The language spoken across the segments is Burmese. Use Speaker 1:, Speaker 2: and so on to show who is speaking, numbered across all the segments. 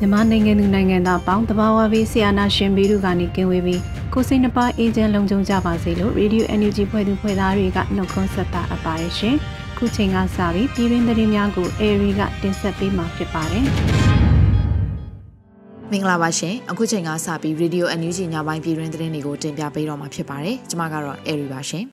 Speaker 1: မြန်မာနိုင်ငံသူနိုင်ငံသားပေါင်းတဘာဝပြီးဆီယာနာရှင်ဘီတို့ကနေကင်းဝေးပြီးကိုစိတ်နှပါအေဂျင့်လုံခြုံကြပါစေလို့ Radio Energy ဖွဲ့သူဖွဲ့သားတွေကနှုတ်ခွန်းဆက်တာအပ်ပါတယ်ရှင်။ခုချိန်ကစပြီးပြည်တွင်းသတင်းများကို Airy ကတင်ဆက်ပေးမှာဖြစ်ပါတယ်။
Speaker 2: မင်္ဂလာပါရှင်အခုချိန်ကစပြီး Radio NUG ညပိုင်းပြည်တွင်းသတင်းတွေကိုတင်ပြပေးတော့မှာဖြစ်ပါတယ်ကျွန်မကတော့ Airy ပါရှင်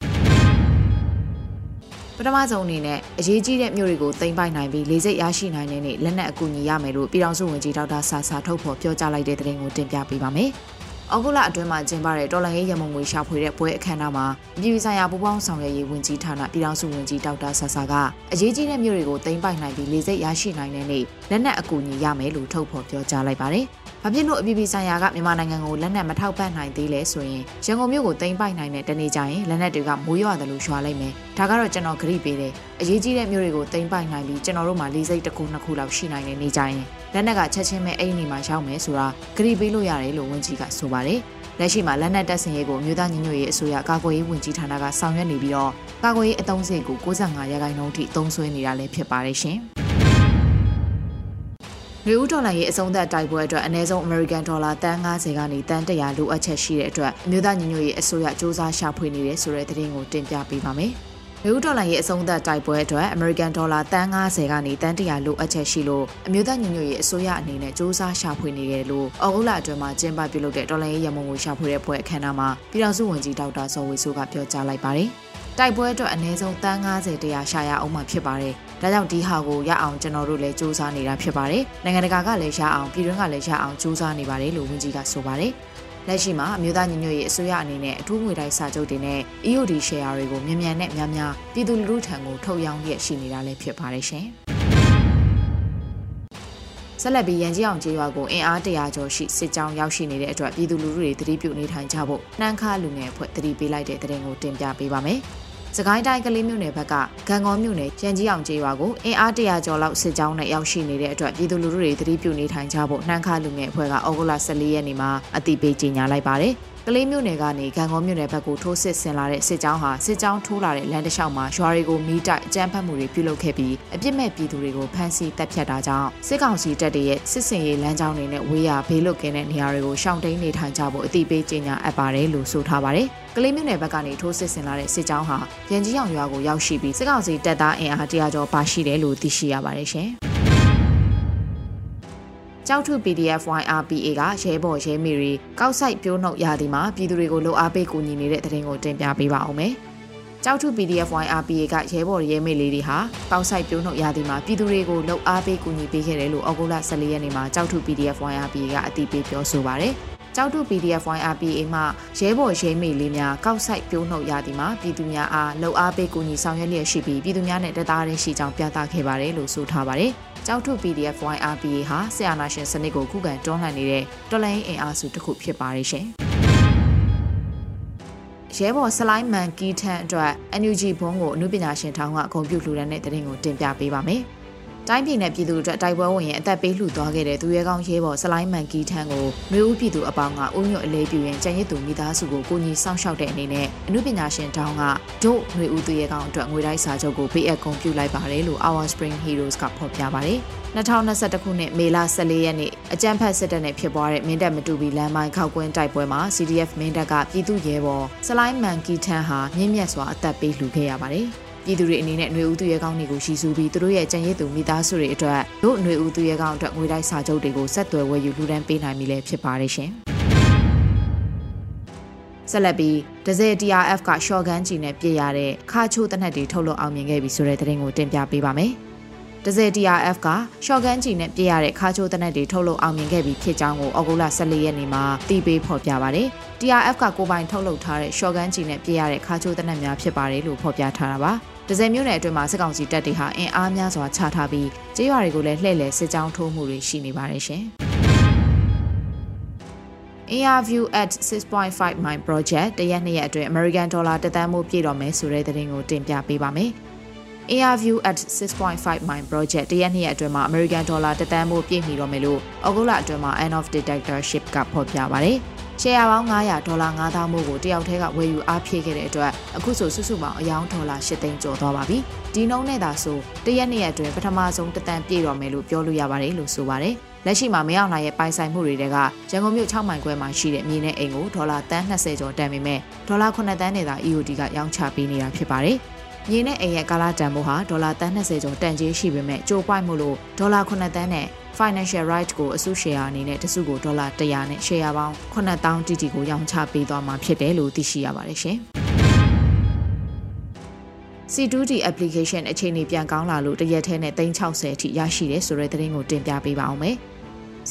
Speaker 2: ပထမဆုံးအနေနဲ့အရေးကြီးတဲ့မြို့တွေကိုသိမ်းပိုက်နိုင်ပြီးလေစိတ်ရရှိနိုင်တဲ့နေ့လက်နက်အကူအညီရမယ်လို့ပြည်ထောင်စုဝန်ကြီးဒေါက်တာဆာဆာထုတ်ဖော်ပြောကြားလိုက်တဲ့သတင်းကိုတင်ပြပေးပါမယ်။ အောက်ဂုလအတွင်းမှာကျင်းပတဲ့တော်လန်ရေးရမုံငွေရှာဖွေတဲ့ပွဲအခမ်းအနားမှာပြည်ပဆိုင်ရာပူးပေါင်းဆောင်ရွက်ရေးဝန်ကြီးဌာနပြည်ထောင်စုဝန်ကြီးဒေါက်တာဆာဆာကအရေးကြီးတဲ့မြို့တွေကိုသိမ်းပိုက်နိုင်ပြီးလေစိတ်ရရှိနိုင်တဲ့နေ့လက်နက်အကူအညီရမယ်လို့ထုတ်ဖော်ပြောကြားလိုက်ပါတယ်။။ဘာဖြစ်လို့အပြည်ပြည်ဆိုင်ရာကမြန်မာနိုင်ငံကိုလက်နက်မထောက်ပံ့နိုင်သေးလဲဆိုရင်ရန်ကုန်မြို့ကိုသိမ်းပိုက်နိုင်တဲ့တနေ့ကျရင်လက်နက်တွေကမိုးရွာတယ်လို့ရွာလိုက်မယ်။ဒါကတော့ကျွန်တော်ဂရိပေးတယ်။အရေးကြီးတဲ့မြို့တွေကိုသိမ်းပိုက်နိုင်ပြီးကျွန်တော်တို့မှာလေးစိတ်တစ်ခုနှစ်ခုလောက်ရှိနိုင်တဲ့နေ့ကျရင် လက်နက်ကချက်ချင်းပဲအဲ့ဒီနေမှာရောက်မယ်ဆိုတာဂရိပေးလို့ရတယ်လို့ဝန်ကြီးကဆိုပါတယ်။လက်ရှိမှာလက်နက်တပ်ဆင်ရေးကိုမြို့သားညီညွတ်ရေးအစိုးရကာကွယ်ရေးဝန်ကြီးဌာနကဆောင်ရွက်နေပြီးတော့ကာကွယ်ရေးအသုံးစရိတ်ကို65ရာခိုင်နှုန်းထိသုံးစွဲနေတာလည်းဖြစ်ပါတယ်ရှင်။နွေဦးဒေါ်လာရဲ့အဆုံးသက်တိုက်ပွဲအတွက်အနည်းဆုံး American Dollar တန်90ကနေတန်100လိုအပ်ချက်ရှိတဲ့အတွက်အမျိုးသားညီညွတ်ရေးအစိုးရစ조사ရှာဖွေနေတယ်ဆိုတဲ့သတင်းကိုတင်ပြပေးပါမယ်။ နွေဦးဒေါ်လာရဲ့အဆုံးသက်တိုက်ပွဲအတွက် American Dollar တန်90ကနေတန်100လိုအပ်ချက်ရှိလို့အမျိုးသားညီညွတ်ရေးအစိုးရအနေနဲ့စ조사ရှာဖွေနေတယ်လို့အော်ဂုလအတွင်းမှာကျင်းပပြုလုပ်တဲ့ဒေါ်လာရဲ့ရမုံကိုရှာဖွေတဲ့ပွဲအခမ်းအနားမှာပြည်ထောင်စုဝန်ကြီးဒေါက်တာစောဝေဆိုးကပြောကြားလိုက်ပါတယ်။တိုက်ပွဲအတွက်အနည်းဆုံးတန်း90တရားရှာရအောင်မှဖြစ်ပါတယ်။ဒါကြောင့်ဒီဟာကိုရအောင်ကျွန်တော်တို့လည်းစူးစမ်းနေတာဖြစ်ပါတယ်။နိုင်ငံတကာကလည်းရအောင်ပြည်တွင်းကလည်းရအောင်စူးစမ်းနေပါတယ်လို့ဝန်ကြီးကဆိုပါတယ်။ လက်ရှိမှာအမျိုးသားညီညွတ်ရေးအစိုးရအနေနဲ့အထူးငွေတိုက်စာချုပ်တွေနဲ့ EOD share တွေကိုမြန်မြန်နဲ့များများပြည်သူလူထုထံကိုထုတ်ရောင်းရရှိနေတာလည်းဖြစ်ပါတယ်ရှင်။ဆက်လက်ပြီးရန်ကြီးအောင်ကျေးရွာကိုအင်အားတရာကျော်ရှိစစ်ကြောင်းရောက်ရှိနေတဲ့အတွက်ပြည်သူလူထုတွေသတိပြုနေထိုင်ကြဖို့နှမ်းခါလူငယ်ဖွဲ့သတိပေးလိုက်တဲ့တဲ့ရင်ကိုတင်ပြပေးပါမယ်။ စကိုင်းတိုင်းကလေးမြို့နယ်ဘက်ကဂံကောမြို့နယ်ကျန်ကြီးအောင်ကျေးရွာကိုအင်အားတရာကျော်လောက်စစ်ကြောင်းနဲ့ရောက်ရှိနေတဲ့အတွက်ပြည်သူလူထုတွေသတိပြုနေထိုင်ကြဖို့နှမ်းခါလူငယ်အဖွဲ့ကဩဂုတ်လ14ရက်နေ့မှာအတိပေးကြေညာလိုက်ပါတယ် ကလေးမြို့နယ်ကနေဂံကောမြို့နယ်ဘက်ကိုထိုးစစ်ဆင်လာတဲ့စစ်ကြောင်းဟာစစ်ကြောင်းထိုးလာတဲ့လမ်းတစ်လျှောက်မှာရွာတွေကိုမိတိုက်အကြမ်းဖက်မှုတွေပြုလုပ်ခဲ့ပြီးအပြစ်မဲ့ပြည်သူတွေကိုဖမ်းဆီးတပ်ဖြတ်တာကြောင့်စစ်ကောင်စီတပ်တွေရဲ့စစ်စင်ရေးလမ်းကြောင်းတွေနဲ့ဝေးရဘေးလွတ်ကင်းတဲ့နေရာတွေကိုရှောင်တိန်နေထိုင်ကြဖို့အတိပေးကြေညာအပ်ပါတယ်လို့ဆိုထားပါတယ်။ကလေးမြို့နယ်ဘက်ကနေထိုးစစ်ဆင်လာတဲ့စစ်ကြောင်းဟာရန်ကြီးအောင်ရွာကိုရောက်ရှိပြီးစစ်ကောင်စီတပ်သားအင်အားတရာကျော်ပါရှိတယ်လို့သိရှိရပါတယ်ရှင်။ ကြောက်ထု PDF YRPA ကရဲဘော်ရဲမေတွေကောက်ဆိုင်ပြိုးနှုတ်ရာသီမှာပြည်သူတွေကိုလှုပ်အားပေးကူညီနေတဲ့တဲ့ရင်ကိုတင်ပြပေးပါအောင်မယ်။ကြောက်ထု PDF YRPA ကရဲဘော်ရဲမေလေးတွေဟာကောက်ဆိုင်ပြိုးနှုတ်ရာသီမှာပြည်သူတွေကိုလှုပ်အားပေးကူညီပေးခဲ့တယ်လို့ဩဂုတ်လ14ရက်နေ့မှာကြောက်ထု PDF YRPA ကအတည်ပြုပြောဆိုပါရယ်။ ကြောက်တု PDF YRPA မှရဲဘော်ရဲမေလေးများကောက်ဆိုင်ပြိုးနှုတ်ရသည်မှာပြည်သူများအားလှုပ်အားပေးကူညီဆောင်ရွက်လျက်ရှိပြီးပြည်သူများနဲ့တသားရင်းရှိကြောင်းပြသခဲ့ပါတယ်လို့ဆိုထားပါတယ်။ကြောက်ထု PDF YRPA ဟာဆီယနာရှင်စနစ်ကိုခုခံတွန်းလှန်နေတဲ့တော်လိုင်းအင်အားစုတစ်ခုဖြစ်ပါတယ်ရှင်။ရဲဘော်စလိုင်းမန်ကီထန်အတွက် NUG ဘုံကိုအမှုပညာရှင်ထောင်းကအကုန်ပြုလှူတဲ့တဲ့တင်ကိုတင်ပြပေးပါမယ်။ တိုင်းပြည်နယ်ပြည်သူအတွက်တိုက်ပွဲဝင်ရင်အသက်ပေးလှူသွားခဲ့တဲ့သူရဲကောင်းရဲဘော်စလိုင်းမန်ကီထန်ကိုမျိုးဦးပြည်သူအပေါင်းကဥညွတ်အလေးပြုရင်ကြံရစ်သူမိသားစုကိုကိုကြီးစောင့်ရှောက်တဲ့အနေနဲ့အမှုပညာရှင်တောင်းကဒို့မျိုးဦးသူရဲကောင်းအတွက်ငွေတိုက်စာချုပ်ကိုပေးအပ်ကုန်ပြုလိုက်ပါတယ်လို့ Our Spring Heroes ကဖော်ပြပါတယ်2021ခုနှစ်မေလ14ရက်နေ့အကြမ်းဖက်စစ်တပ်နဲ့ဖြစ်ပွားတဲ့မင်းတပ်မတူဘီလမ်းမိုင်းခောက်ကွင်းတိုက်ပွဲမှာ CDF မင်းတပ်ကပြည်သူရဲဘော်စလိုင်းမန်ကီထန်ဟာမြင့်မြတ်စွာအသက်ပေးလှူခဲ့ရပါတယ်။ ပြည်သူတွေအနေနဲ့ຫນွေဦးသူရဲကောင်းတွေကိုရှီစုပြီးသူတို့ရဲ့ကြံရည်သူမိသားစုတွေအတွက်တို့ຫນွေဦးသူရဲကောင်းအတွက်ငွေတိုက်စာချုပ်တွေကိုဆက်သွယ်ဝယ်ယူလူဒန်းပေးနိုင်ပြီလည်းဖြစ်ပါတယ်ရှင်။ဆက်လက်ပြီးဒဇယ် TRF ကရှော့ဂန်ကြီးနဲ့ပြည့်ရတဲ့ခါချိုးတနက်တွေထုတ်လုပ်အောင်မြင်ခဲ့ပြီဆိုတဲ့သတင်းကိုတင်ပြပေးပါမယ်။ဒဇယ် TRF ကရှော့ကန်ကြီးနဲ့ပြည့်ရတဲ့ခါချိုးတနက်တွေထုတ်လုပ်အောင်မြင်ခဲ့ပြီးဖြစ်ကြောင်းကိုဩဂုတ်လ14ရက်နေ့မှာသိပေးဖော်ပြပါတယ်။ TRF ကကိုပိုင်ထုတ်လုပ်ထားတဲ့ရှော့ကန်ကြီးနဲ့ပြည့်ရတဲ့ခါချိုးတနက်များဖြစ်ပါတယ်လို့ဖော်ပြထားတာပါ။ ဒဇယ်မျိုးနယ်အတွင်းမှာစစ်ကောင်စီတပ်တွေဟာအင်အားများစွာချထားပြီးကျေးရွာတွေကိုလည်းလှည့်လည်စစ်ကြောင်းထိုးမှုတွေရှိနေပါတယ်ရှင်။ ARView at 6.5 mile project တရက်နှစ်ရက်အတွင်း American Dollar တသန်းမိုးပြည့်တော်မယ်ဆိုတဲ့သတင်းကိုတင်ပြပေးပါမယ်။ ARView at 6.5 mile project တရက်နှစ်ရက်အတွင်းမှာ American Dollar တသန်းမိုးပြည့်မီတော့မယ်လို့ဩဂုတ်လအတွင်းမှာ end of dictatorship ကဖော်ပြပါတယ်။ ရှယ်ယာပေါင်း900ဒေါ်လာ9000မိုးကိုတယောက်တည်းကဝယ်ယူအားဖြည့်ခဲ့တဲ့အတွက်အခုဆိုစုစုပေါင်းအယောင်ဒေါ်လာ8သိန်းကျော်သွားပါပြီ။ဒီနှုန်းနဲ့သာဆိုတရက်နှစ်ရက်အတွင်းပထမဆုံးတသန်းပြည့်တော့မယ်လို့ပြောလို့ရပါတယ်လို့ဆိုပါတယ်။လက်ရှိမှာမင်းအောင်လှိုင်ရဲ့ပိုင်ဆိုင်မှုတွေကရန်ကုန်မြို့6မိုင်ခွဲမှာရှိတဲ့မြေနဲ့အိမ်ကိုဒေါ်လာတန်း20ကျော်တန်ပေမဲ့ဒေါ်လာ9တန်းနဲ့သာ EOD ကရောင်းချပေးနေတာဖြစ်ပါတယ်။မြေနဲ့အိမ်ရဲ့ကာလတန်ဖိုးဟာဒေါ်လာ30ကျော်တန်ကြေးရှိပေမဲ့ကြိုပွိုက်မှုလို့ဒေါ်လာ9တန်းနဲ့ financial right ကိုအစုရှယ်ယာအနေနဲ့တစုကိုဒေါ်လာ100နဲ့ရှယ်ယာပေါင်း9000တီတီကိုရောင်းချပေးသွားမှာဖြစ်တယ်လို့သိရှိရပါတယ်ရှင်။ C2D application အခြေအနေပြန်ကောင်းလာလို့တရက်ထဲနဲ့360အထိရရှိတယ်ဆိုတဲ့သတင်းကိုတင်ပြပေးပါအောင်မယ်။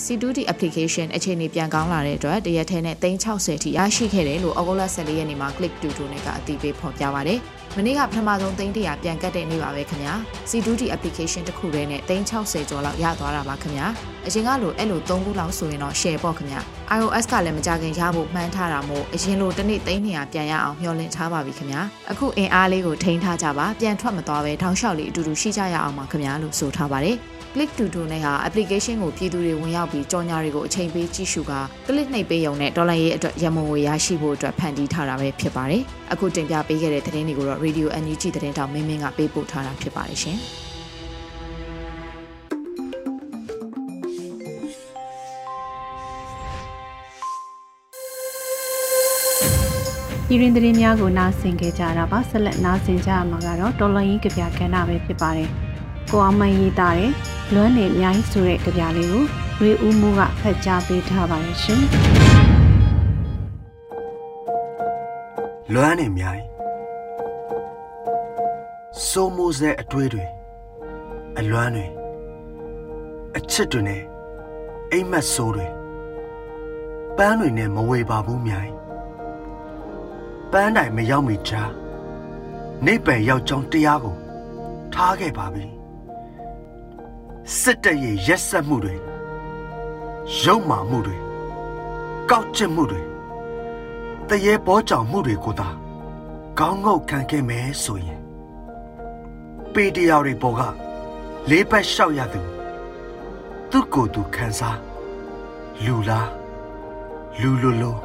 Speaker 2: C2D application အခြေအနေပြန်ကောင်းလာတဲ့အတွက်တရက်ထဲနဲ့360ထိရရှိခဲ့တယ်လို့ဩဂုတ်လ14ရက်နေ့မှာ Click to to နဲ့ကအတည်ပြုဖော်ပြပါတယ်။မနေ့ကပထမဆုံးသိန်းတရာပြန်ကတ်တဲ့နေ့ပါပဲခင်ဗျာ။ C2D application တစ်ခုတည်းနဲ့360ကျော်လောက်ရသွားတာပါခင်ဗျာ။အရင်ကလိုအဲ့လို3ခုလောက်ဆိုရင်တော့ share ပေါ့ခင်ဗျာ။ iOS ကလည်းမကြခင်ရဖို့မှန်းထားတာမို့အရင်လိုတစ်နေ့သိန်း200ပြန်ရအောင်မျှော်လင့်ထားပါပြီခင်ဗျာ။အခုအင်အားလေးကိုထိန်းထားကြပါပြန်ထွက်မသွားပဲထောင်လျှောက်လေးအတူတူရှိကြရအောင်ပါခင်ဗျာလို့ဆိုထားပါတယ်။ Click to to နဲ့ဟာ application ကိုပြည်သူတွေဝင်ရောက်ပြီးကြော်ညာတွေကိုအချိန်ပေးကြည့်ရှုကာကလစ်နှိပ်ပေးရုံနဲ့ဒေါ်လာရေးအတွက်ရမုံငွေရရှိဖို့အတွက်ဖန်တီးထားတာပဲဖြစ်ပါတယ်။အခုတင်ပြပေးခဲ့တဲ့သတင်းတွေကိုတော့ Radio NUG သတင်းတောင်မင်းမင်းကပေးပို့ထားတာဖြစ်ပါတယ်ရှင်။
Speaker 1: ပြည်တွင်သတင်းများကိုနားဆင်ကြကြတာပါဆက်လက်နားဆင်ကြရမှာကတော့တော်လန်ရင်ကြပြကဏ္ဍပဲဖြစ်ပါတယ် ကိုအောင်မန်ရေးတာတယ်လွမ်းနေအများကြီးဆိုတဲ့ကြပြလေးကိုရွေဦးမှုကဖတ်ကြားပေးထားပါရဲ့ရှင်
Speaker 3: လွမ်းနေအများကြီးစိုးမိုးစဲအတွေးတွေအလွမ်းတွေအချစ်တွေနဲ့အိမ်မက်ဆိုးတွေပန်းတွေနဲ့မဝေပါဘူးမြိုင်ပန်းတိုင်မရောက်မီချာနေပယ်ရောက်ကြောင်းတရားကိုထားခဲ့ပါပြီ စစ်တပ်ရဲ့ရက်ဆက်မှုတွေရုံမာမှုတွေကောက်ကျစ်မှုတွေတရေပေါ်ကြောင်မှုတွေကိုသာကောင်းငုတ်ခံခဲ့မယ်ဆိုရင်ပေတရာတွေပေါ်ကလေးပတ်လျှောက်ရသူသူ့ကိုယ်သူခံစားလူလားလူလိုလို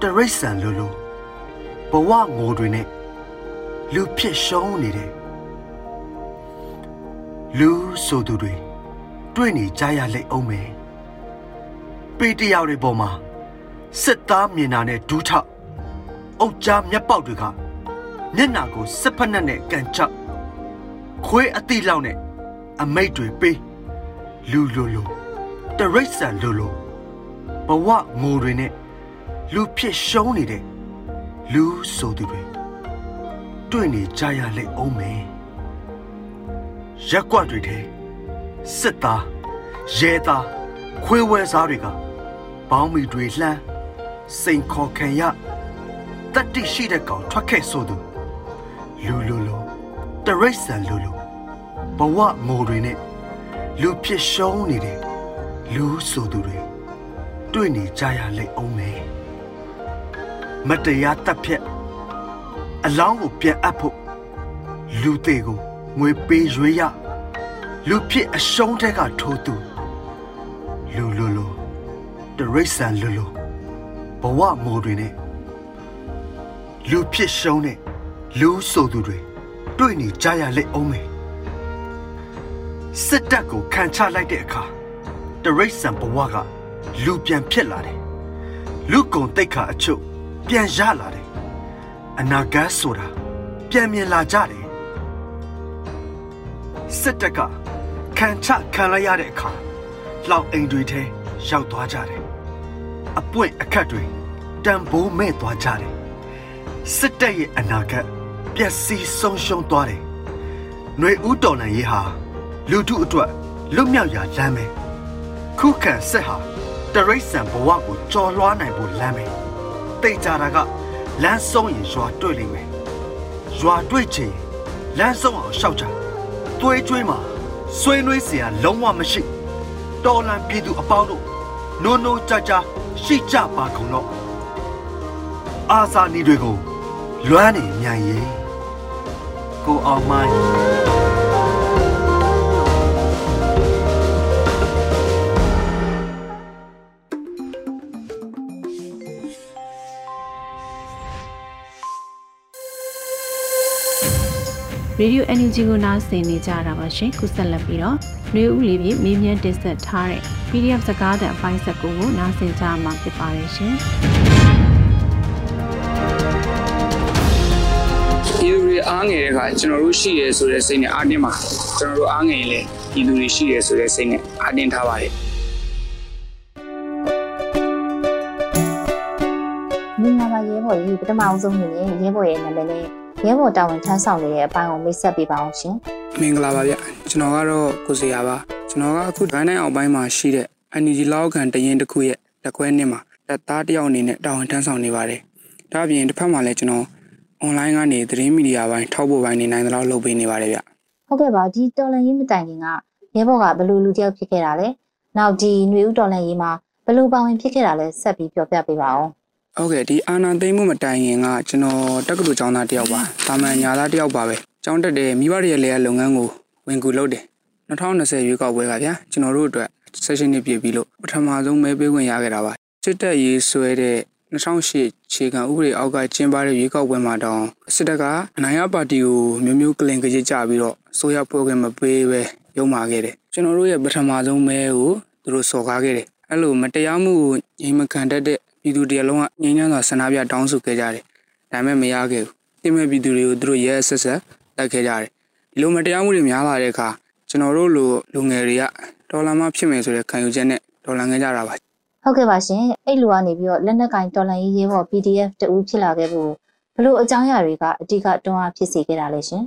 Speaker 3: တရိษံလိုလိုဘဝငိုတွေနဲ့လူဖြစ်ရှုံးနေတဲ့ လူဆိုသူတွေတွေ့နေကြရလိမ့်အောင်မယ်ပေတယောက်တွေပေါ်မှာစစ်သားမြင်တာနဲ့ဒူးထောက်အုတ်ကြားမျက်ပေါက်တွေကမျက်နာကိုစစ်ဖက်နဲ့နဲ့ကန်ချခွေးအတိလောက်နဲ့အမိတ်တွေပေးလူလူလူတရိတ်ဆန်လူလူဘဝငိုတွေနဲ့လူဖြစ်ရှုံးနေတဲ့လူဆိုသူတွေတွေ့နေကြရလိမ့်အောင်မယ် ရက်ကွက်တွေထဲစစ်သားရဲသားခွေးဝဲစားတွေကဘောင်းမီတွေလှမ်းစိန်ခေါ်ခံရတတိရှိတဲ့ကောင်ထွက်ခဲ့ဆိုသူလူလူလူတရိတ်ဆန်လူလူဘဝငိုတွေနဲ့လူဖြစ်ရှုံးနေတဲ့လူဆိုသူတွေတွေ့နေကြရလိမ့်အောင်မယ်မတရားတပ်ဖြတ်အလောင်းကိုပြန်အပ်ဖို့လူသေးကို ငွေပေးရွေးရလူဖြစ်အရှုံးတဲ့ကထိုးသူလူလူလူတရိษံလူလူဘဝမိုးတွေနဲ့လူဖြစ်ရှုံးတဲ့လူဆိုသူတွေတွေ့နေကြရလိမ့်အောင်မယ်စစ်တပ်ကိုခံချလိုက်တဲ့အခါတရိษံဘဝကလူပြန်ဖြစ်လာတယ်လူကုံတိတ်ခါအချုပ်ပြန်ရလာတယ်အနာဂတ်ဆိုတာပြန်မြင်လာကြတယ် စစ်တပ်ကခံချခံလိုက်ရတဲ့အခါလောက်အိမ်တွေထဲရောက်သွားကြတယ်အပွင့်အခက်တွေတန်ဖိုးမဲ့သွားကြတယ်စစ်တပ်ရဲ့အနာဂတ်ပျက်စီးဆုံးရှုံးသွားတယ်။ຫນွေဦးတော်လန်ရေးဟာလူထုအတွက်လွတ်မြောက်ရာလမ်းပဲ။ခုခံစစ်ဟာတရိတ်ဆန်ဘဝကိုကြော်လွှားနိုင်ဖို့လမ်းပဲ။တိတ်ကြတာကလမ်းဆုံးရင်ရွာတွေ့လိမ့်မယ်။ရွာတွေ့ချင်လမ်းဆုံးအောင်ရှောက်ကြ။ သွေးကြွေးမှာဆွေးနွေးစရာလုံးဝမရှိတော်လန်ပြည်သူအပေါင်းတို့နိုးနိုးကြကြရှိကြပါကုန်တော့အာဇာနည်တွေကိုလွမ်းနေမြန်ရင်ကိုအောင်မိုင်း
Speaker 1: ရေဒီယို NUG ကိုနားဆင်နေကြတာပါရှင်ခုဆက်လက်ပြီးတော့ຫນွေဦးလေးပြမေးမြန်းတင်ဆက်ထားတဲ့ PDF စကားသံအပိုင်းဆက်ကိုနားဆင်ကြမှာဖြစ်ပါတယ်ရှင်
Speaker 4: ပြည်သူတွေအားငယ်တဲ့အခါကျွန်တော်တို့ရှိရဲဆိုတဲ့စိတ်နဲ့အားတင်းပါကျွန်တော်တို့အားငယ်ရင်လည်းပြည်သူတွေရှိရဲဆိုတဲ့စိတ်နဲ့အားတင်းထားပါတယ်
Speaker 5: မင်္ဂလာပါရဲဘော်ကြီးပထမအောင်ဆုံးအနေနဲ့ရဲဘော်ရဲ့နာမည်နဲ့ ရဲဘော်တာဝန်ထမ်းဆောင်နေတဲ့အပိုင်းကိုမိတ်ဆက်ပေးပါအောင်ရှင်
Speaker 4: မင်္ဂလာပါဗျကျွန်တော်ကတော့ကိုစရာပါကျွန်တော်ကအခုဒိုင်းနိုင်အောင်ပိုင်းမှာရှိတဲ့ NGO လောက်ခံတရင်တစ်ခုရဲ့လက်ခွဲနှစ်မှာတပ်သားတစ်ယောက်အနေနဲ့တာဝန်ထမ်းဆောင်နေပါတယ်ဒါ့အပြင်တစ်ဖက်မှာလည်းကျွန်တော် online ကနေသတင်းမီဒီယာပိုင်းထောက်ပို့ပိုင်းနေနိုင်တဲ့လောက်လုပ်ပေးနေပါတယ်ဗျ
Speaker 5: ဟုတ်ကဲ့ပါဒီတော်လန်ရေးမတိုင်ခင်ကရဲဘော်ကဘယ်လိုလူတစ်ယောက်ဖြစ်ခဲ့တာလဲနောက်ဒီຫນွေဦးတော်လန်ရေးမှာဘယ်လိုပါဝင်ဖြစ်ခဲ့တာလဲဆက်ပြီးပြောပြပေးပါအောင်
Speaker 4: ဟုတ်ကဲ့ဒီအာနာသိမ့်မှုမတိုင်ခင်ကကျွန်တော်တက္ကသိုလ်ကျောင်းသားတစ်ယောက်ပါတာမန်ညာသားတစ်ယောက်ပါပဲကျောင်းတက်တဲ့မိဘတွေရဲ့လေယာလုပ်ငန်းကိုဝင်ကူလုပ်တယ်2020ရွေးကောက်ပွဲကဗျာကျွန်တော်တို့အတွက် session နှစ်ပြည့်ပြီးလို့ပထမဆုံးမဲပေးခွင့်ရခဲ့တာပါစစ်တပ်ရေးဆွဲတဲ့2008ခြေခံဥပဒေအောက်ကကျင်းပတဲ့ရွေးကောက်ပွဲမှာတောင်စစ်တပ်ကအနိုင်ရပါတီကိုမျိုးမျိုးကလင်ကကြစ်ကြပြီးတော့ဆိုရဖွဲ့ခွင့်မပေးပဲရုံမာခဲ့တယ်ကျွန်တော်တို့ရဲ့ပထမဆုံးမဲကိုသူတို့စော်ကားခဲ့တယ်အဲ့လိုမတရားမှုကိုငြိမ်မခံတတ်တဲ့ ပြည်သူတရားလုံးကငြိမ်းချမ်းစွာဆန္ဒပြတောင်းဆိုခဲ့ကြတယ်ဒါပေမဲ့မရခဲ့ဘူးတိမဲ့ပြည်သူတွေကိုသူတို့ရဲဆက်ဆက်တိုက်ခဲ့ကြတယ်ဒီလိုမတရားမှုတွေများလာတဲ့အခါကျွန်တော်တို့လိုလူငယ်တွေကဒေါ်လာမဖြစ်မယ်ဆိုတဲ့ခံယူချက်နဲ့ဒေါ်လာငခဲ့ကြတာပါ
Speaker 5: ဟုတ်ကဲ့ပါရှင်အဲ့လူကနေပြီးတော့လက်နက်ကင်တော်လန်ရေးရဲဘော် PDF တူဖြစ်လာခဲ့ဖို့ဘယ်လိုအကြောင်းအရာတွေကအဓိကတွန်းအားဖြစ်စေခဲ့တာလဲရှင်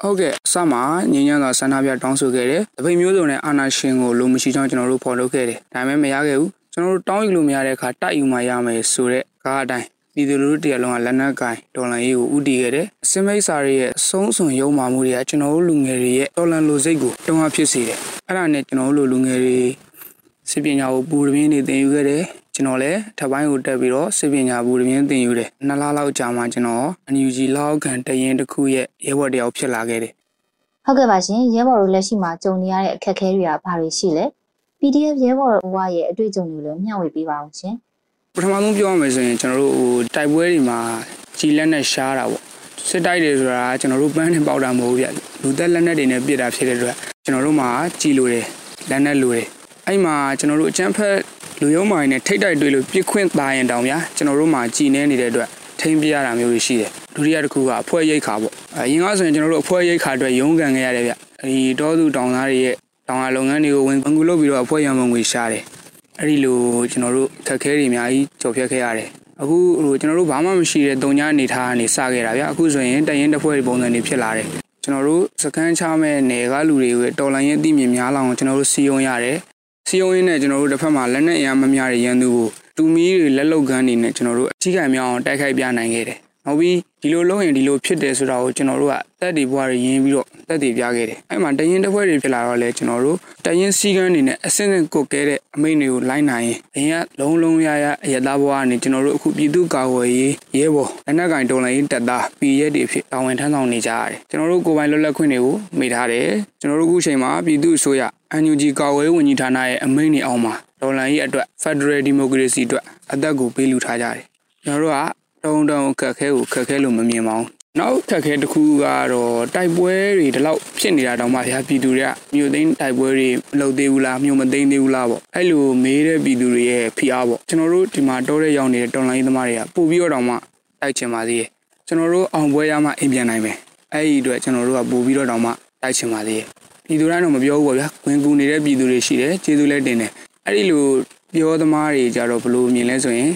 Speaker 4: ဟုတ်ကဲ့အစမှာငင်းညံစွာဆန္ဒပြတောင်းဆိုခဲ့တယ်။တပိတ်မျိုးစုံနဲ့အာနာရှင်ကိုလိုမရှိကြောင်းကျွန်တော်တို့ဖော်ထုတ်ခဲ့တယ်။ဒါပေမဲ့မရခဲ့ဘူး။ ကျွန်တော်တို့တောင်းယူလို့မရတဲ့အခါတိုက်ယူမှရမယ်ဆိုတဲ့ကားအတိုင်းပြည်သူလူထုတရားလုံးကလက်နက်ကင်ဒေါ်လာရေးကိုဥတီခဲ့တယ်။အစမိတ်စာတွေရဲ့အဆုံးစွန်ရုံမာမှုတွေကကျွန်တော်တို့လူငယ်တွေရဲ့ဒေါ်လာလိုစိတ်ကိုတုံ့အားဖြစ်စေတယ်။အဲ့ဒါနဲ့ကျွန်တော်တို့လူငယ်တွေစစ်ပညာကိုပူရင်းနေသင်ယူခဲ့တယ်။ကျွန်တော်လည်းထပ်ပိုင်းကိုတက်ပြီးတော့စစ်ပညာဘူးတပြင်းသင်ယူတယ်။နှစ်လလောက်ကြာမှကျွန်တော် NUG လောက်ခံတရင်တစ်ခုရဲ့ရဲဘော်တယောက်ဖြစ်လာခဲ့တယ်
Speaker 5: ဟုတ်ကဲ့ပါရှင်ရဲဘော်တို့လက်ရှိမှာကြုံနေရတဲ့အခက်အခဲတွေကဘာတွေရှိလဲ PDF ရဲဘော်ဘဝရဲ့အတွေ့အကြုံတွေလည်းမျှဝေပေးပါအောင်ရှင်
Speaker 4: ပထမဆုံးပြောရမယ်ဆိုရင်ကျွန်တော်တို့ဟိုတိုက်ပွဲတွေမှာကြီးလက်နဲ့ရှားတာပေါ့စစ်တိုက်တွေဆိုတာကျွန်တော်တို့ပန်းနဲ့ပေါက်တာမဟုတ်ဘူးဗျလူသက်လက်နဲ့တွေနဲ့ပြစ်တာဖြစ်တဲ့အတွက်ကျွန်တော်တို့မှာကြီးလို့တယ်လက်နဲ့လို့တယ်အဲ့မှာကျွန်တော်တို့အကျန်းဖက်လူရုံးမိုင်းနဲ့ထိတ်တိုက်တွေ့လို့ပြစ်ခွင့်သားရင်တောင်ဗျာကျွန်တော်တို့မှာကြီးနေနေတဲ့အတွက်ထိမ့်ပြရတာမျိုးတွေရှိတယ်ဒုတိယတစ်ခုကအဖွဲရိတ်ခါပေါ့အရင်ကဆိုရင်ကျွန်တော်တို့အဖွဲရိတ်ခါအတွက်ရုန်းကန်ခဲ့ရတယ်ဗျဒီတောသူတောင်သားတွေရဲ့ တောင်ရလုပ်ငန်းတွေကိုဝင်ကူလုပ်ပြီးတော့အဖွဲရံမငွေရှားတယ်အဲ့ဒီလိုကျွန်တော်တို့အခက်အခဲတွေအများကြီးကြော်ဖြတ်ခဲ့ရတယ်အခုဟိုကျွန်တော်တို့ဘာမှမရှိတဲ့တုံညာအနေထားကနေစခဲ့တာဗျအခုဆိုရင်တရင်တစ်ဖွဲ့ပုံစံတွေဖြစ်လာတယ်ကျွန်တော်တို့စကန်ချမဲ့နယ်ကလူတွေကိုတော်လိုင်းရဲ့အသိမြင်များလောင်ကျွန်တော်တို့စီယုံရတယ်စီယုံရင်းနဲ့ကျွန်တော်တို့တစ်ဖက်မှာလက်နဲ့အင်အားမများတဲ့ရန်သူကိုတူမီတွေလက်လုတ်ကန်းနေနဲ့ကျွန်တော်တို့အကြီးကံမြောင်းအောင်တိုက်ခိုက်ပြနိုင်ခဲ့တယ် နောက်ပြီးဒီလိုလုပ်ရင်ဒီလိုဖြစ်တယ်ဆိုတာကိုကျွန်တော်တို့ကတက်တီဘွားတွေရင်းပြီးတော့တက်တီပြခဲ့တယ်အဲ့မှာတရင်တစ်ဖွဲ့တွေဖြစ်လာတော့လေကျွန်တော်တို့တရင်စီကန်းနေနဲ့အစင်းစင်းကုတ်ကဲတဲ့အမိန့်တွေကိုလိုက်နိုင်ရင်အရင်ကလုံးလုံးရရအရသားဘွားကနေကျွန်တော်တို့အခုပြည်သူ့ကာကွယ်ရေးရဲဘော်လက်နက်ကင်တော်လိုင်းရေးတပ်သားပြည်ရဲတွေဖြစ်တာဝန်ထမ်းဆောင်နေကြရတယ်ကျွန်တော်တို့ကိုယ်ပိုင်လွတ်လပ်ခွင့်တွေကိုမိထားတယ်ကျွန်တော်တို့အခုချိန်မှာပြည်သူ့အစိုးရ NUG ကာကွယ်ရေးဝန်ကြီးဌာနရဲ့အမိန့်တွေအောက်မှာတော်လိုင်းရေးအတွက် Federal Democracy အတွက်အသက်ကိုပေးလူထားကြတယ်ကျွန်တော်တို့က တုံတုံခက်ခဲကိုခက်ခဲလို့မမြင်ပါဘူးနောက်ခက်ခဲတစ်ခုကတော့တိုက်ပွဲတွေဒီလောက်ဖြစ်နေတာတောင်မှဗျာပြည်သူတွေကမြို့သိမ်းတိုက်ပွဲတွေမလုပ်သေးဘူးလားမြို့မသိမ်းသေးဘူးလားပေါ့အဲ့လိုမေးတဲ့ပြည်သူတွေရဲ့ဖိအားပေါ့ကျွန်တော်တို့ဒီမှာတောတဲ့ရောက်နေတဲ့တော်လိုင်းသမားတွေကပို့ပြီးတော့တောင်မှတိုက်ချင်ပါသေးတယ်ကျွန်တော်တို့အောင်ပွဲရမှအိမ်ပြန်နိုင်မယ်အဲ့ဒီအတွက်ကျွန်တော်တို့ကပို့ပြီးတော့တောင်မှတိုက်ချင်ပါသေးတယ်ပြည်သူတိုင်းတော့မပြောဘူးပေါ့ဗျာဝင်ကူနေတဲ့ပြည်သူတွေရှိတယ်ကျေးဇူးလည်းတင်တယ်အဲ့ဒီလိုပြောသမားတွေကြတော့ဘလို့မြင်လဲဆိုရင်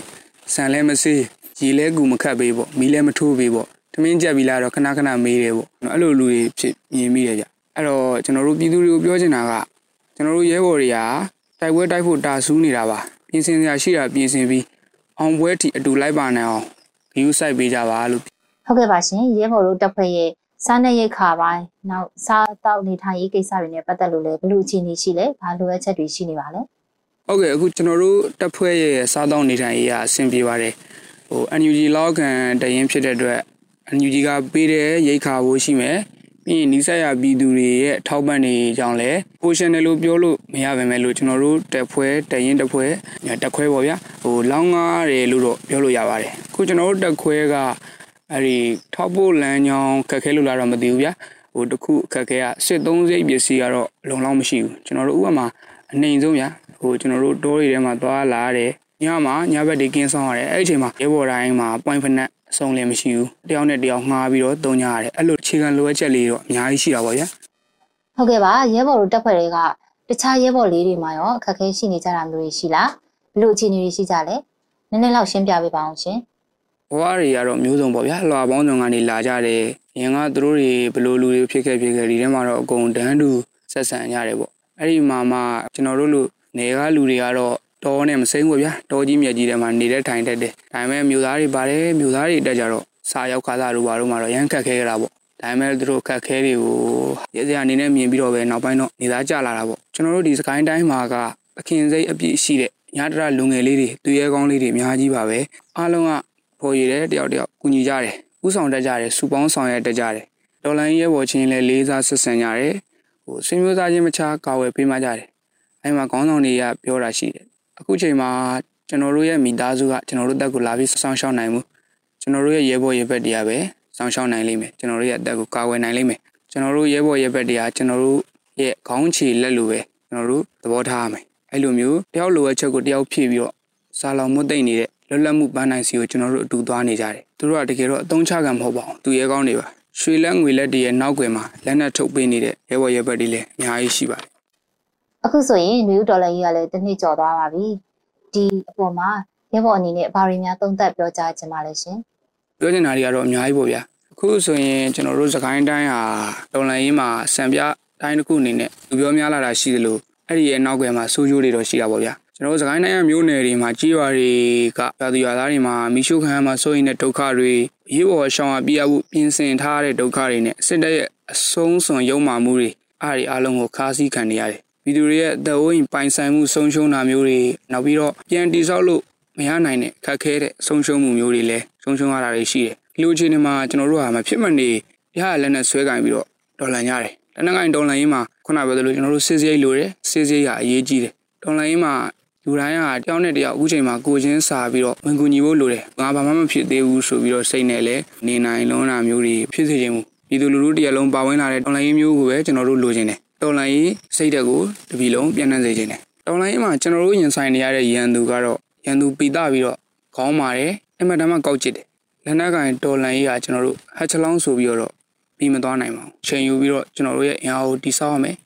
Speaker 4: ဆန်လဲမစေး ရီလဲကူမခတ်ပေးပေါ့မီးလဲမထိုးပေးပေါ့ထမင်းကြက်ပြီးလာတော့ခဏခဏမေးတယ်ပေါ့အဲ့လိုလူတွေဖြစ်မြင်မိတယ်ဗျအဲ့တော့ကျွန်တော်တို့ပြည်သူတွေကိုပြောချင်တာကကျွန်တော်တို့ရဲဘော်တွေကတိုက်ပွဲတိုက်ဖို့တာဆူးနေတာပါပြင်ဆင်စရာရှိတာပြင်ဆင်ပြီးအောင်ပွဲတီအတူလိုက်ပါနိုင်အောင်ဂယူးဆိုင်ပေးကြပါလို့
Speaker 5: ဟုတ်ကဲ့ပါရှင်ရဲဘော်တို့တပ်ဖွဲ့ရဲ့စားနပ်ရိက္ခာပိုင်းနောက်စားတောက်နေထိုင်ရေးကိစ္စတွေနဲ့ပတ်သက်လို့လည်းဘယ်လိုအခြေအနေရှိလဲဘာလိုအပ်ချက်တွေရှိနေပါလဲ
Speaker 4: ဟုတ်ကဲ့အခုကျွန်တော်တို့တပ်ဖွဲ့ရဲ့စားတောင်းနေထိုင်ရေးအဆင်ပြေပါတယ် ဟို NUG လောက်ခံတရင်ဖြစ်တဲ့အတွက် NUG ကပေးတဲ့ရိတ်ခါဖို့ရှိမယ်ပြီးရင်နီးစပ်ရပြည်သူတွေရဲ့ထောက်ပံ့နေကြောင်းလဲ portion တယ်လို့ပြောလို့မရပါမယ်လို့ကျွန်တော်တို့တပ်ဖွဲ့တရင်တပ်ဖွဲ့တပ်ခွဲပေါ့ဗျာဟိုလောင်းကားတယ်လို့တော့ပြောလို့ရပါတယ်အခုကျွန်တော်တို့တပ်ခွဲကအဲ့ဒီထောက်ဖို့လမ်းကြောင်းခက်ခဲလို့လာတော့မသိဘူးဗျာဟိုတခုခက်ခဲကစစ်သုံးစိတ်ပစ္စည်းကတော့လုံလောက်မရှိဘူးကျွန်တော်တို့ဥပမာအနေအဆုံးဗျာဟိုကျွန်တော်တို့တောတွေထဲမှာသွားလာရတယ် ညမှာညဘက်တွေကင်းဆောင်ရတယ်အဲ့ဒီအချိန်မှာရဲဘော်တိုင်းမှာ point ဖက်နဲ့အဆုံးလည်းမရှိဘူးတယောက်နဲ့တယောက်ငှားပြီးတော့တုံညာရတယ်အဲ့လိုအခြေခံလိုအပ်ချက်လေးတော့အများကြီးရှိတာပေါ့ဗျာ
Speaker 5: ဟုတ်ကဲ့ပါရဲဘော်တို့တပ်ဖွဲ့တွေကတခြားရဲဘော်လေးတွေမှာရောအခက်အခဲရှိနေကြတာမျိုးတွေရှိလားဘယ်လိုအခြေအနေတွေရှိကြလဲနည်းနည်းလောက်ရှင်းပြပေးပါအောင်ရှင်
Speaker 4: ဘဝတွေကတော့မျိုးစုံပေါ့ဗျာလွာပေါင်းစုံကနေလာကြတယ်ရင်ကသူတို့တွေဘယ်လိုလူတွေဖြစ်ခဲ့ဖြစ်ခဲ့ဒီထဲမှာတော့အကုန်တန်းတူဆက်ဆံကြတယ်ပေါ့အဲ့ဒီမှာမှကျွန်တော်တို့လူနေကလူတွေကတော့ တောနဲ့မစိမ့်ဘူးဗျာတောကြီးမြက်ကြီးထဲမှာနေတဲ့ထိုင်တတ်တယ်ဒါပေမဲ့မျိုးသားတွေပါတယ်မျိုးသားတွေတက်ကြတော့စာရောက်ခါသားတို့ဘာတို့မှာတော့ရမ်းခက်ခဲကြတာပေါ့ဒါပေမဲ့သူတို့ခက်ခဲတွေကိုရေစရာအနေနဲ့မြင်ပြီးတော့ပဲနောက်ပိုင်းတော့နေသားကြလာတာပေါ့ကျွန်တော်တို့ဒီစကိုင်းတိုင်းမှာကသခင်စိတ်အပြည့်ရှိတဲ့ညတရလူငယ်လေးတွေသူရဲကောင်းလေးတွေအများကြီးပါပဲအားလုံးကပေါ်ရည်တဲ့တယောက်တယောက်ကူညီကြတယ်ဥဆောင်တတ်ကြတယ်စူပေါင်းဆောင်ရွက်တတ်ကြတယ်ဒေါ်လာရဲဘော်ချင်းလည်းလေးစားဆက်ဆံကြတယ်ဟိုဆွေမျိုးသားချင်းမခြားကာဝယ်ပေးမှကြတယ်အဲမှာခေါင်းဆောင်တွေကပြောတာရှိတယ် အခုချိန်မှာကျွန်တော်တို့ရဲ့မိသားစုကကျွန်တော်တို့တက်ကိုလာပြီးစောင့်ရှောက်နိုင်မှုကျွန်တော်တို့ရဲ့ရဲဘော်ရဲဘက်တရားပဲစောင့်ရှောက်နိုင်လိမ့်မယ်ကျွန်တော်တို့ရဲ့အသက်ကိုကာဝယ်နိုင်လိမ့်မယ်ကျွန်တော်တို့ရဲဘော်ရဲဘက်တရားကျွန်တော်တို့ရဲ့ခေါင်းချီလက်လိုပဲကျွန်တော်တို့သဘောထားရမယ်အဲ့လိုမျိုးတယောက်လိုအပ်ချက်ကိုတယောက်ဖြည့်ပြီးတော့စာလောင်မွတ်သိမ့်နေတဲ့လွတ်လပ်မှုပန်းနိုင်စီကိုကျွန်တော်တို့အတူသွားနေကြတယ်သူတို့ကတကယ်တော့အသုံးချကံမဟုတ်ပါဘူးသူရဲကောင်းတွေပါရွှေလက်ငွေလက်တွေရဲ့နောက်ွယ်မှာလက်နက်ထုတ်ပေးနေတဲ့ရဲဘော်ရဲဘက်တွေလည်းအများကြီးရှိပါတယ်
Speaker 5: အခုဆိုရင်နယူးဒေါ်လာကြီးကလည်းတစ်နှစ်ကျော်သွားပါပြီဒီအပေါ်မှာရဲဘော်အနေနဲ့ဘာတွေများသုံးသပ်ပြောကြားချင်ပါလဲရှင်
Speaker 4: ပြောချင်တာတွေကတော့အများကြီးပေါ့ဗျာအခုဆိုရင်ကျွန်တော်တို့စကိုင်းတိုင်းဟာတော်လန်ရေးမှာစံပြတိုင်းတစ်ခုအနေနဲ့လူပြောများလာတာရှိသလိုအဲ့ဒီရဲ့နောက်ွယ်မှာစိုးကျိုးတွေတော့ရှိတာပေါ့ဗျာကျွန်တော်တို့စကိုင်းတိုင်းရဲ့မြို့နယ်တွေမှာကြီးရွာတွေကရွာသူရွာသားတွေမှာမိရှုခံရမှာစိုးရင်တဲ့ဒုက္ခတွေရေးပေါ်ရှောင်ရပြရဖို့ပြင်ဆင်ထားတဲ့ဒုက္ခတွေနဲ့စစ်တပ်ရဲ့အဆုံးစွန်ရုံမာမှုတွေအားဒီအလုံးကိုခါးစည်းခံနေရတယ် ပြည်သူတွေရဲ့အသက်အိုးအိမ်ပိုင်ဆိုင်မှုဆုံးရှုံးတာမျိုးတွေနောက်ပြီးတော့ပြန်တိဆောက်လို့မရနိုင်တဲ့ခက်ခဲတဲ့ဆုံးရှုံးမှုမျိုးတွေလည်းဆုံးရှုံးရတာတွေရှိတယ်ဒီလိုအခြေအနေမှာကျွန်တော်တို့ဟာမဖြစ်မနေရရလက်နဲ့ဆွဲကင်ပြီးတော့ဒေါ်လာရတယ်လက်နက်ကင်ဒေါ်လာရင်းမှာခုနပြောသလိုကျွန်တော်တို့စစ်စရိတ်လိုတယ်စစ်စရိတ်ကအရေးကြီးတယ်ဒေါ်လာရင်းမှာလူတိုင်းဟာတယောက်နဲ့တယောက်အခုချိန်မှာကိုချင်းစာပြီးတော့ဝင်ကူညီဖို့လိုတယ်ငါဘာမှမဖြစ်သေးဘူးဆိုပြီးတော့စိတ်နဲ့လည်းနေနိုင်လုံးတာမျိုးတွေဖြစ်စေချင်ဘူးပြည်သူလူထုတရက်လုံးပါဝင်လာတဲ့ဒေါ်လာရင်းမျိုးကိုပဲကျွန်တော်တို့လိုချင်တယ် ဒေါ်လာရင်းစိတ်တက်ကိုတပီလုံးပြန်နှံ့စေချင်တယ်ဒေါ်လာရင်းမှာကျွန်တော်တို့ရင်ဆိုင်နေရတဲ့ရန်သူကတော့ရန်သူပိတပြီးတော့ခေါင်းမာတယ်အမှန်တမ်းကောက်ကျစ်တယ်လက်နက်ကင်ဒေါ်လာရေးကကျွန်တော်တို့ဟက်ချလောင်းဆိုပြီးတော့ပြီးမသွားနိုင်ပါဘူးချိန်ယူပြီးတော့ကျွန်တော်တို့ရဲ့အင်အားကိုတိစောက်ရမယ်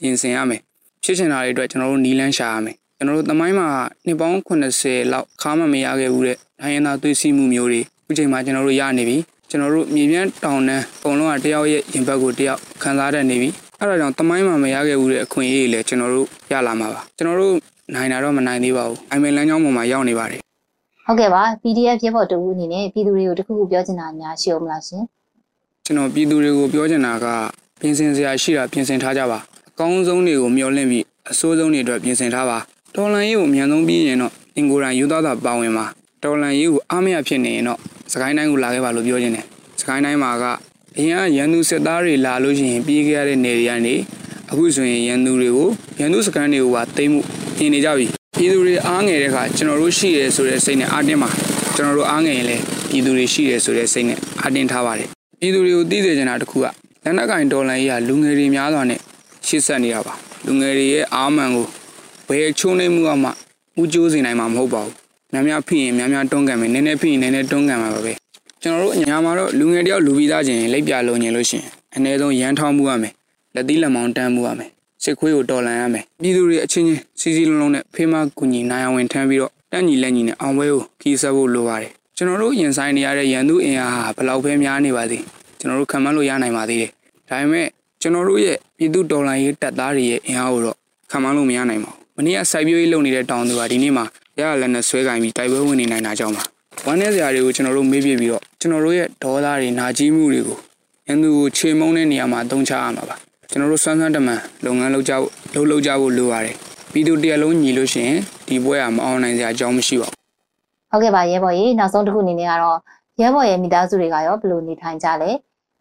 Speaker 4: ပြင်ဆင်ရမယ်ဖြစ်ချင်တာတွေအတွက်ကျွန်တော်တို့နီလန်းရှာရမယ်ကျွန်တော်တို့သမိုင်းမှာနှစ်ပေါင်း80လောက်ခါမှမရခဲ့ဘူးတဲ့ဒိုင်းရနာသွေးစီးမှုမျိုးတွေအခုချိန်မှာကျွန်တော်တို့ရနေပြီကျွန်တော်တို့မြေပြန့်တောင်တန်းအကုန်လုံးကတယောက်ရဲ့ရင်ဘတ်ကိုတယောက်ခံစားတတ်နေပြီ အဲ့ဒါကြောင့်သမိုင်းမှာမရခဲ့ဘူးတဲ့အခွင့်အရေးတွေလည်းကျွန်တော်တို့ရလာမှာပါကျွန်တော်တို့နိုင်တာတော့မနိုင်သေးပါဘူးအိုင်မန်လမ်းကြောင်းပေါ်မှာရောက်နေပါတယ်
Speaker 5: ဟုတ်ကဲ့ပါ PDF ရဲဘော်တူဦးအနေနဲ့ပြည်သူတွေကိုတခုခုပြောချင်တာများရှိအောင်မလားရှင်
Speaker 4: ကျွန်တော်ပြည်သူတွေကိုပြောချင်တာကပြင်ဆင်စရာရှိတာပြင်ဆင်ထားကြပါအကောင်းဆုံးတွေကိုမျှော်လင့်ပြီးအဆိုးဆုံးတွေအတွက်ပြင်ဆင်ထားပါတော်လန်ရေးကိုအမြန်ဆုံးပြီးရင်တော့အင်ကိုရန်ယူသားတာပါဝင်ပါတော်လန်ရေးကိုအားမရဖြစ်နေရင်တော့စကိုင်းတိုင်းကိုလာခဲ့ပါလို့ပြောချင်တယ်စကိုင်းတိုင်းမှာက အရင်ကရန်သူစစ်သားတွေလာလို့ရှိရင်ပြေးခဲ့ရတဲ့နေတွေကနေအခုဆိုရင်ရန်သူတွေကိုရန်သူစကန်တွေကိုပါတိမ့်မှုပြင်နေကြပြီပြည်သူတွေအားငယ်တဲ့အခါကျွန်တော်တို့ရှိရဲဆိုတဲ့စိတ်နဲ့အားတင်းပါကျွန်တော်တို့အားငယ်ရင်လည်းပြည်သူတွေရှိရဲဆိုတဲ့စိတ်နဲ့အားတင်းထားပါတယ်ပြည်သူတွေကိုသိစေချင်တာတစ်ခုကလက်နက်ကင်ဒေါ်လာကြီးကလူငယ်တွေများစွာနဲ့ရှစ်ဆက်နေတာပါလူငယ်တွေရဲ့အာမန်ကိုဘယ်ချုံနေမှုမှဥကျိုးစေနိုင်မှာမဟုတ်ပါဘူးများများဖိရင်များများတွန်းကန်မယ်နည်းနည်းဖိရင်နည်းနည်းတွန်းကန်မှာပါပဲ ကျွန်တော်တို့အညာမှာတော့လူငယ်တယောက်လူပြီးသားချင်းလိပ်ပြလုံးညင်လို့ရှိရင်အနည်းဆုံးရန်ထောင်းမှုရမယ်လက်သီးလက်မောင်းတန်းမှုရမယ်စစ်ခွေးကိုတော်လှန်ရမယ်ပြည်သူတွေအချင်းချင်းစီစီလုံးလုံးနဲ့ဖေးမကူညီနိုင်အောင်ဝင်ထမ်းပြီးတော့တက်ညီလက်ညီနဲ့အောင်ပွဲကိုခီးဆက်ဖို့လိုပါတယ်ကျွန်တော်တို့ရင်ဆိုင်နေရတဲ့ရန်သူအင်အားဟာဘယ်လောက်ပဲများနေပါသေးကျွန်တော်တို့ခံမှန်းလို့ရနိုင်ပါသေးတယ်ဒါပေမဲ့ကျွန်တော်တို့ရဲ့ပြည်သူတော်လှန်ရေးတပ်သားတွေရဲ့အင်အားကိုတော့ခံမှန်းလို့မရနိုင်ပါဘူးမနေ့ကစိုက်ပျိုးရေးလုပ်နေတဲ့တောင်သူကဒီနေ့မှာရရလက်နဲ့ဆွဲကင်ပြီးတိုက်ပွဲဝင်နေနိုင်တာကြောင့်ပါ ဝမ်းနည်းစရာတွေကိုကျွန်တော်တို့မေးပြပြီးတော့ကျွန်တော်တို့ရဲ့ဒေါသတွေနာကြီးမှုတွေကိုရန်သူကိုခြေမုံတဲ့နေရာမှာတုံးချရမှာပါကျွန်တော်တို့စွမ်းစွမ်းတမန်လုပ်ငန်းလုပ်ကြဖို့လှုပ်လှုပ်ကြဖို့လိုပါတယ်ပြည်သူတရလုံးညီလို့ရှိရင်ဒီပွဲကမအောင်နိုင်စရာအကြောင်းမရှိပါဘူး
Speaker 5: ဟုတ်ကဲ့ပါရဲဘော်ကြီးနောက်ဆုံးတစ်ခုအနေနဲ့ကတော့ရဲဘော်ရဲ့မိသားစုတွေကရောဘယ်လိုနေထိုင်ကြလဲ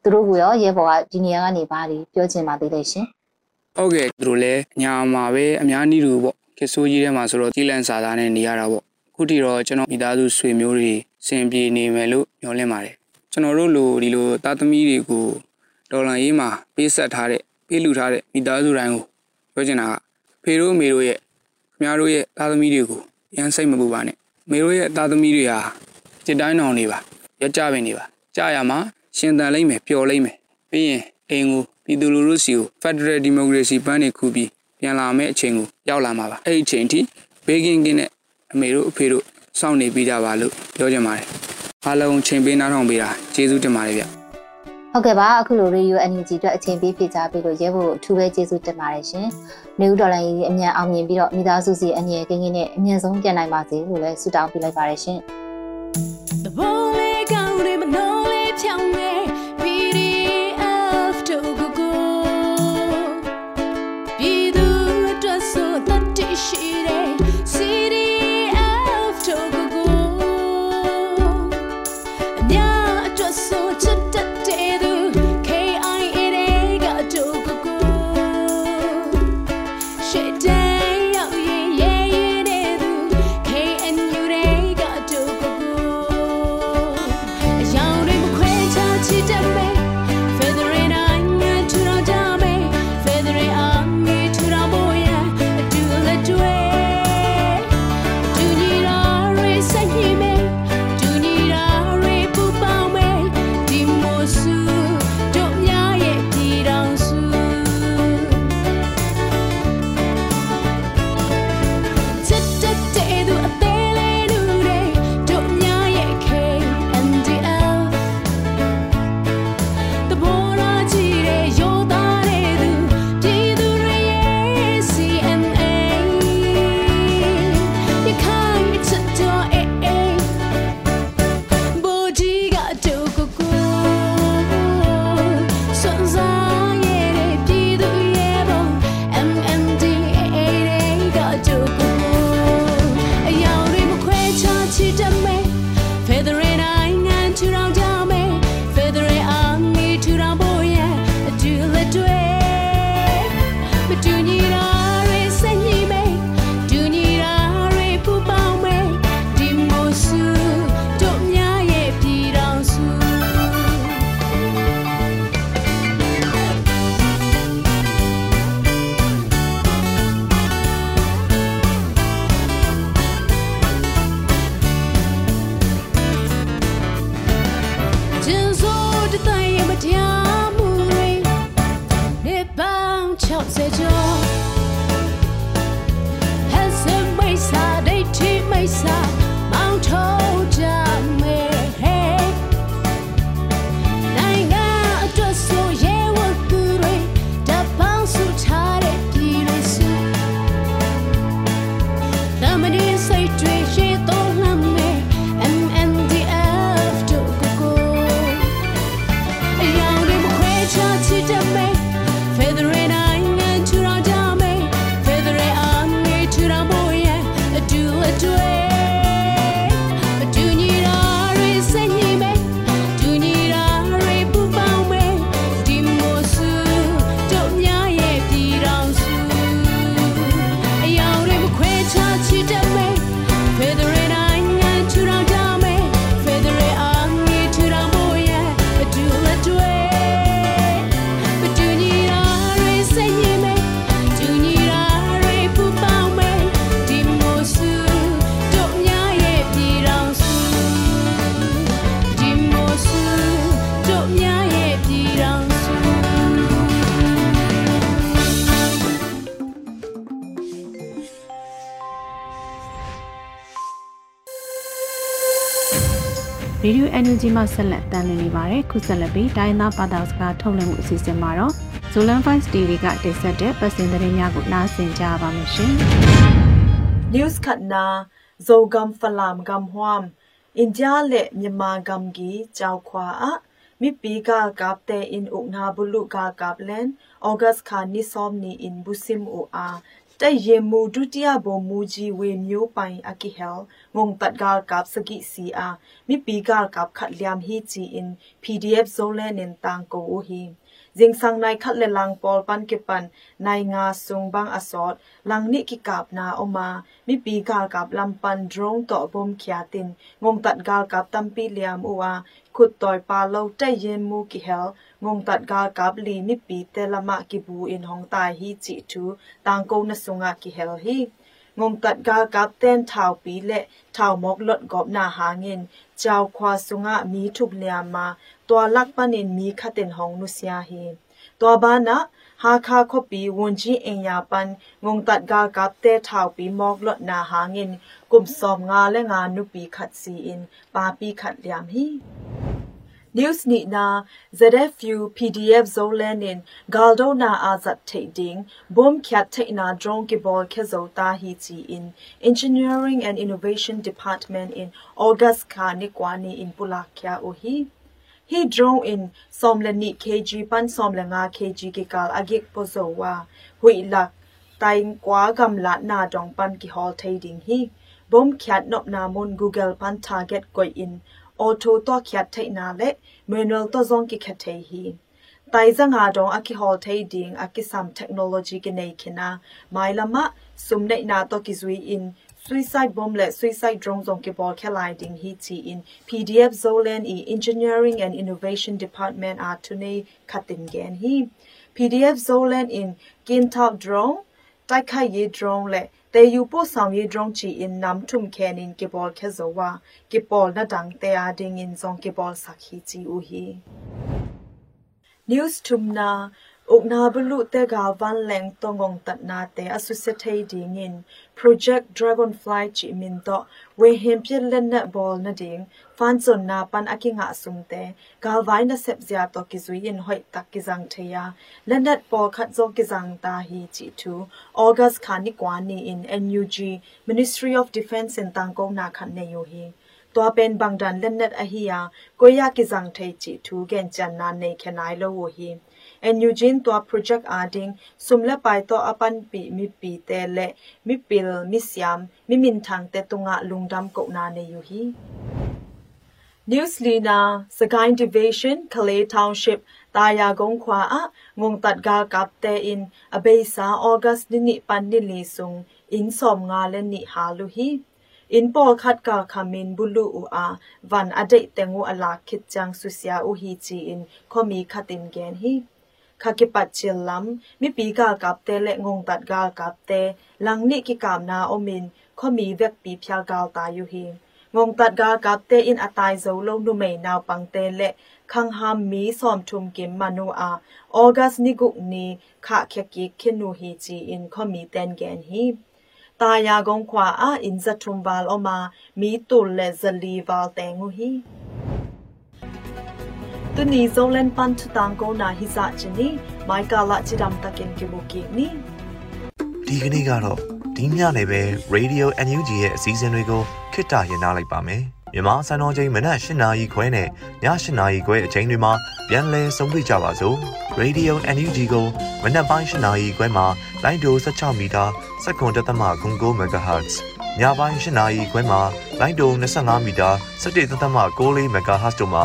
Speaker 5: သူတို့ကရောရဲဘော်ကဒီနေရာကနေဘာတွေပြောချင်ပါသေးလဲရှင်
Speaker 4: ဟုတ်ကဲ့သူတို့လည်းညာမှာပဲအများနည်းတူပေါ့ကစ်ဆိုးကြီးထဲမှာဆိုတော့ကြီးလန်စာသားနဲ့နေရတာပေါ့ ခုတီတော့ကျွန်တော်မိသားစုဆွေမျိုးတွေစင်ပြေနေမယ်လို့မျှော်လင့်ပါတယ်ကျွန်တော်တို့လိုဒီလိုသားသမီးတွေကိုဒေါ်လာရေးမှာပေးဆက်ထားတဲ့ပေးလူထားတဲ့မိသားစုတိုင်းကိုပြောချင်တာကဖေတို့မေတို့ရဲ့ခင်ဗျားတို့ရဲ့သားသမီးတွေကိုရမ်းစိတ်မပူပါနဲ့မေတို့ရဲ့သားသမီးတွေဟာจิตတိုင်းအောင်နေပါရကြပင်နေပါကြာရမှာရှင်သန်လိမ့်မယ်ပျော်လိမ့်မယ်ပြီးရင်အိမ်ကိုပြည်သူလူထုစီကို Federal Democracy ပန်းနေခုပြီးပြန်လာမယ့်အချိန်ကိုရောက်လာမှာပါအဲ့ဒီအချိန်ထိဘေးကင်းကင်းနဲ့ အမေတို့အဖေတို့စောင့်နေပြီးကြပါလို့ပြောချင်ပါတယ်အားလုံးချိန်ပေးနားထောင်ပေးတာကျေးဇူးတင်ပါတယ်ဗျ
Speaker 5: ဟုတ်ကဲ့ပါအခုလို Radio NUG အတွက်အချိန်ပေးပြကြပြီးလို့ရဲဖို့အထူးပဲကျေးဇူးတင်ပါတယ်ရှင်။နေဦးဒေါ်လာကြီးအမြန်အောင်မြင်ပြီးတော့မိသားစုစီအငြင်းကင်းကင်းနဲ့အမြန်ဆုံးပြန်နိုင်ပါစေလို့လည်းဆုတောင်းပေးလိုက်ပါတယ်ရှင်။
Speaker 1: Radio Energy မှာဆက်လက်တမ်းလွှင့်နေပါတယ်ခုဆက်လက်ပြီးတိုင်းသားဘာသာစကားထုတ်လွှင့်မှုအစီအစဉ်မှာတော့ Zolan Voice TV ကတင်ဆက်တဲ့ပတ်စင်သတင်းများကိုနားဆင်ကြပါမယ်ရှင်
Speaker 6: news khat na zogam falam gam huam india le myanmar gam gi chaw khwa a mi pi ga kap te in ukna bulu ga kap len august kha ni som ni in busim o a တဲ့ ရေမူဒုတိယဘုံမူကြီးဝေမျိုးပိုင်အကိဟဲလ်ငုံပတ်ဂါကပ်စကိစီအာမိပီဂါကပ်ခတ်လျမ်ဟီချီ in pdf zole nen tang ko o hi jing sang nai khat le lang pol pan ke pan nai nga sung bang asot lang ni ki kap na oma mi pi ga kap lam pan drong to bom khya tin ngong tat ga kap tam pi liam uwa khut toy pa lo tai yen mu ki hel ngong tat ga kap li mi pi te lama ki bu in hong tai hi chi thu tang ko na sunga ki hel hi ngong tat ga kap ten thau pi le thau mok lot gop na hangin chaw khwa sunga mi thup liam ma ตัวลักปันินมีขัดเต็นหองนุสยาฮีตัวบ้านนะหาคาคปีวนจีเองยาปันงงตัดกากับเตถาวปีมอกลดนาหาเงินกลุ่มสอมงาและงานนุปีขัดซีอินปาปีขัดยามฮี News ni na ZFU PDF Zolenin Galdo na azat ding, bom kya te na drone ki bol ke zo ta hi chi in Engineering and Innovation Department in August ka ni kwani in Pulakya o hi. Hi drone in somle ni kg pan somle nga kg ke kal agik pozo wa. Hui lak tai kwa gam la na dong pan ki hol ding hi. Bom kya nop na mon google pan target koi in အော်ထိုတော့ခရထိတ်နာလေမေနွယ်တော့ဇုံကိခထေဟီတိုင်ဇငါဒေါအကိဟောထေဒင်းအကိဆမ်တက်နိုလော်ဂျီကနေခနာမိုင်လမစုံနေနာတော့ကိဇွီအင် suicide bomblet suicide drones on kibor kelaiding hiti in pdf zolan e engineering and innovation department are tunei khatin gen hi pdf zolan in kintal drone တိုက်ခိုက်ရေး drone လက် တေယူပို့ဆောင်ရေး drone ချီ in nam thum khenin ke bol khe zowa ke pol na dang te a ding in zong ke bol sakhi chi u hi news tumna ukna bulu te ga van leng tongong tat na te associate ding in project dragonfly chi min to we hem pye len na bol na ding fan zon na pan akinga sum te gal vai na sep zia to ki zui in hoi tak ki jang the ya len dat po khat zo ki jang ta hi chi thu august khani kwani in nug ministry of defense in tang ko na khan ne yo hi ตัวเป็นบางดันเล่นเน็ตอหิยาก็ยากิจังเทจิทูเกนจันนาในแค่ไหนโลวหิ and Eugene ตัว project ading sumla pai to apan pi mi pi te le mi pil mi siam mi min thang te tunga lungdam ko na ne yu hi Newslina Sagain Division Kalay Township Taya Gong Khwa a ngong tat ga kap te in abesa August ni ni pan ni li sung in som nga le ni ha lu hi in po khat ka khamin bulu u a van adei tengu ala khit chang susia u hi chi in khomi khatin gen hi ခကိပတ်ချီလမ်မိပီကာကပ်တဲလက်ငုံတတ်ဂါကပ်တဲလန်နိကိကမ်နာအိုမင်ခောမီဝက်ပီဖျာဂါတာယူဟီငုံတတ်ဂါကပ်တဲအင်အတိုင်ဇိုလုံးနုမေနာပန်းတဲလက်ခန်းဟမ်မီဆ ோம் ထုမ်ကိမနူအာအောဂတ်နိဂုနီခခက်ကိခိနူဟီချီအင်ခောမီတန်ကန်ဟီตายากงขวาอาอินจัทุมบาลออกมามีตุลและซลีวาลแตงูฮี ตุนีโซเลนปันทุตังโกนาฮิซาချနီမိုက်ကလာချီဒမ်တကင်ကေဘူကီနီ
Speaker 7: ဒီကနေ့ကတော့ဒီညနေပဲ Radio NUG ရဲ့အစည်းအဝေးကိုခਿੱတရနာလိုက်ပါမယ်မြန်မာစံတော်ချိန်မနက်၈နာရီခွဲနဲ့ည၈နာရီခွဲအချိန်တွေမှာပြန်လည်ဆုံးဖြတ်ကြပါစို့ Radio NUG ကိုမနက်ပိုင်း၈နာရီခွဲမှာလိုင်းဒို16မီတာ7.9 MHz ညပိုင်း၈နာရီခွဲမှာလိုင်းဒို25မီတာ17.6 MHz တို့မှာ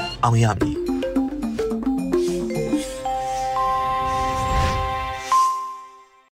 Speaker 7: အောင်ရမည်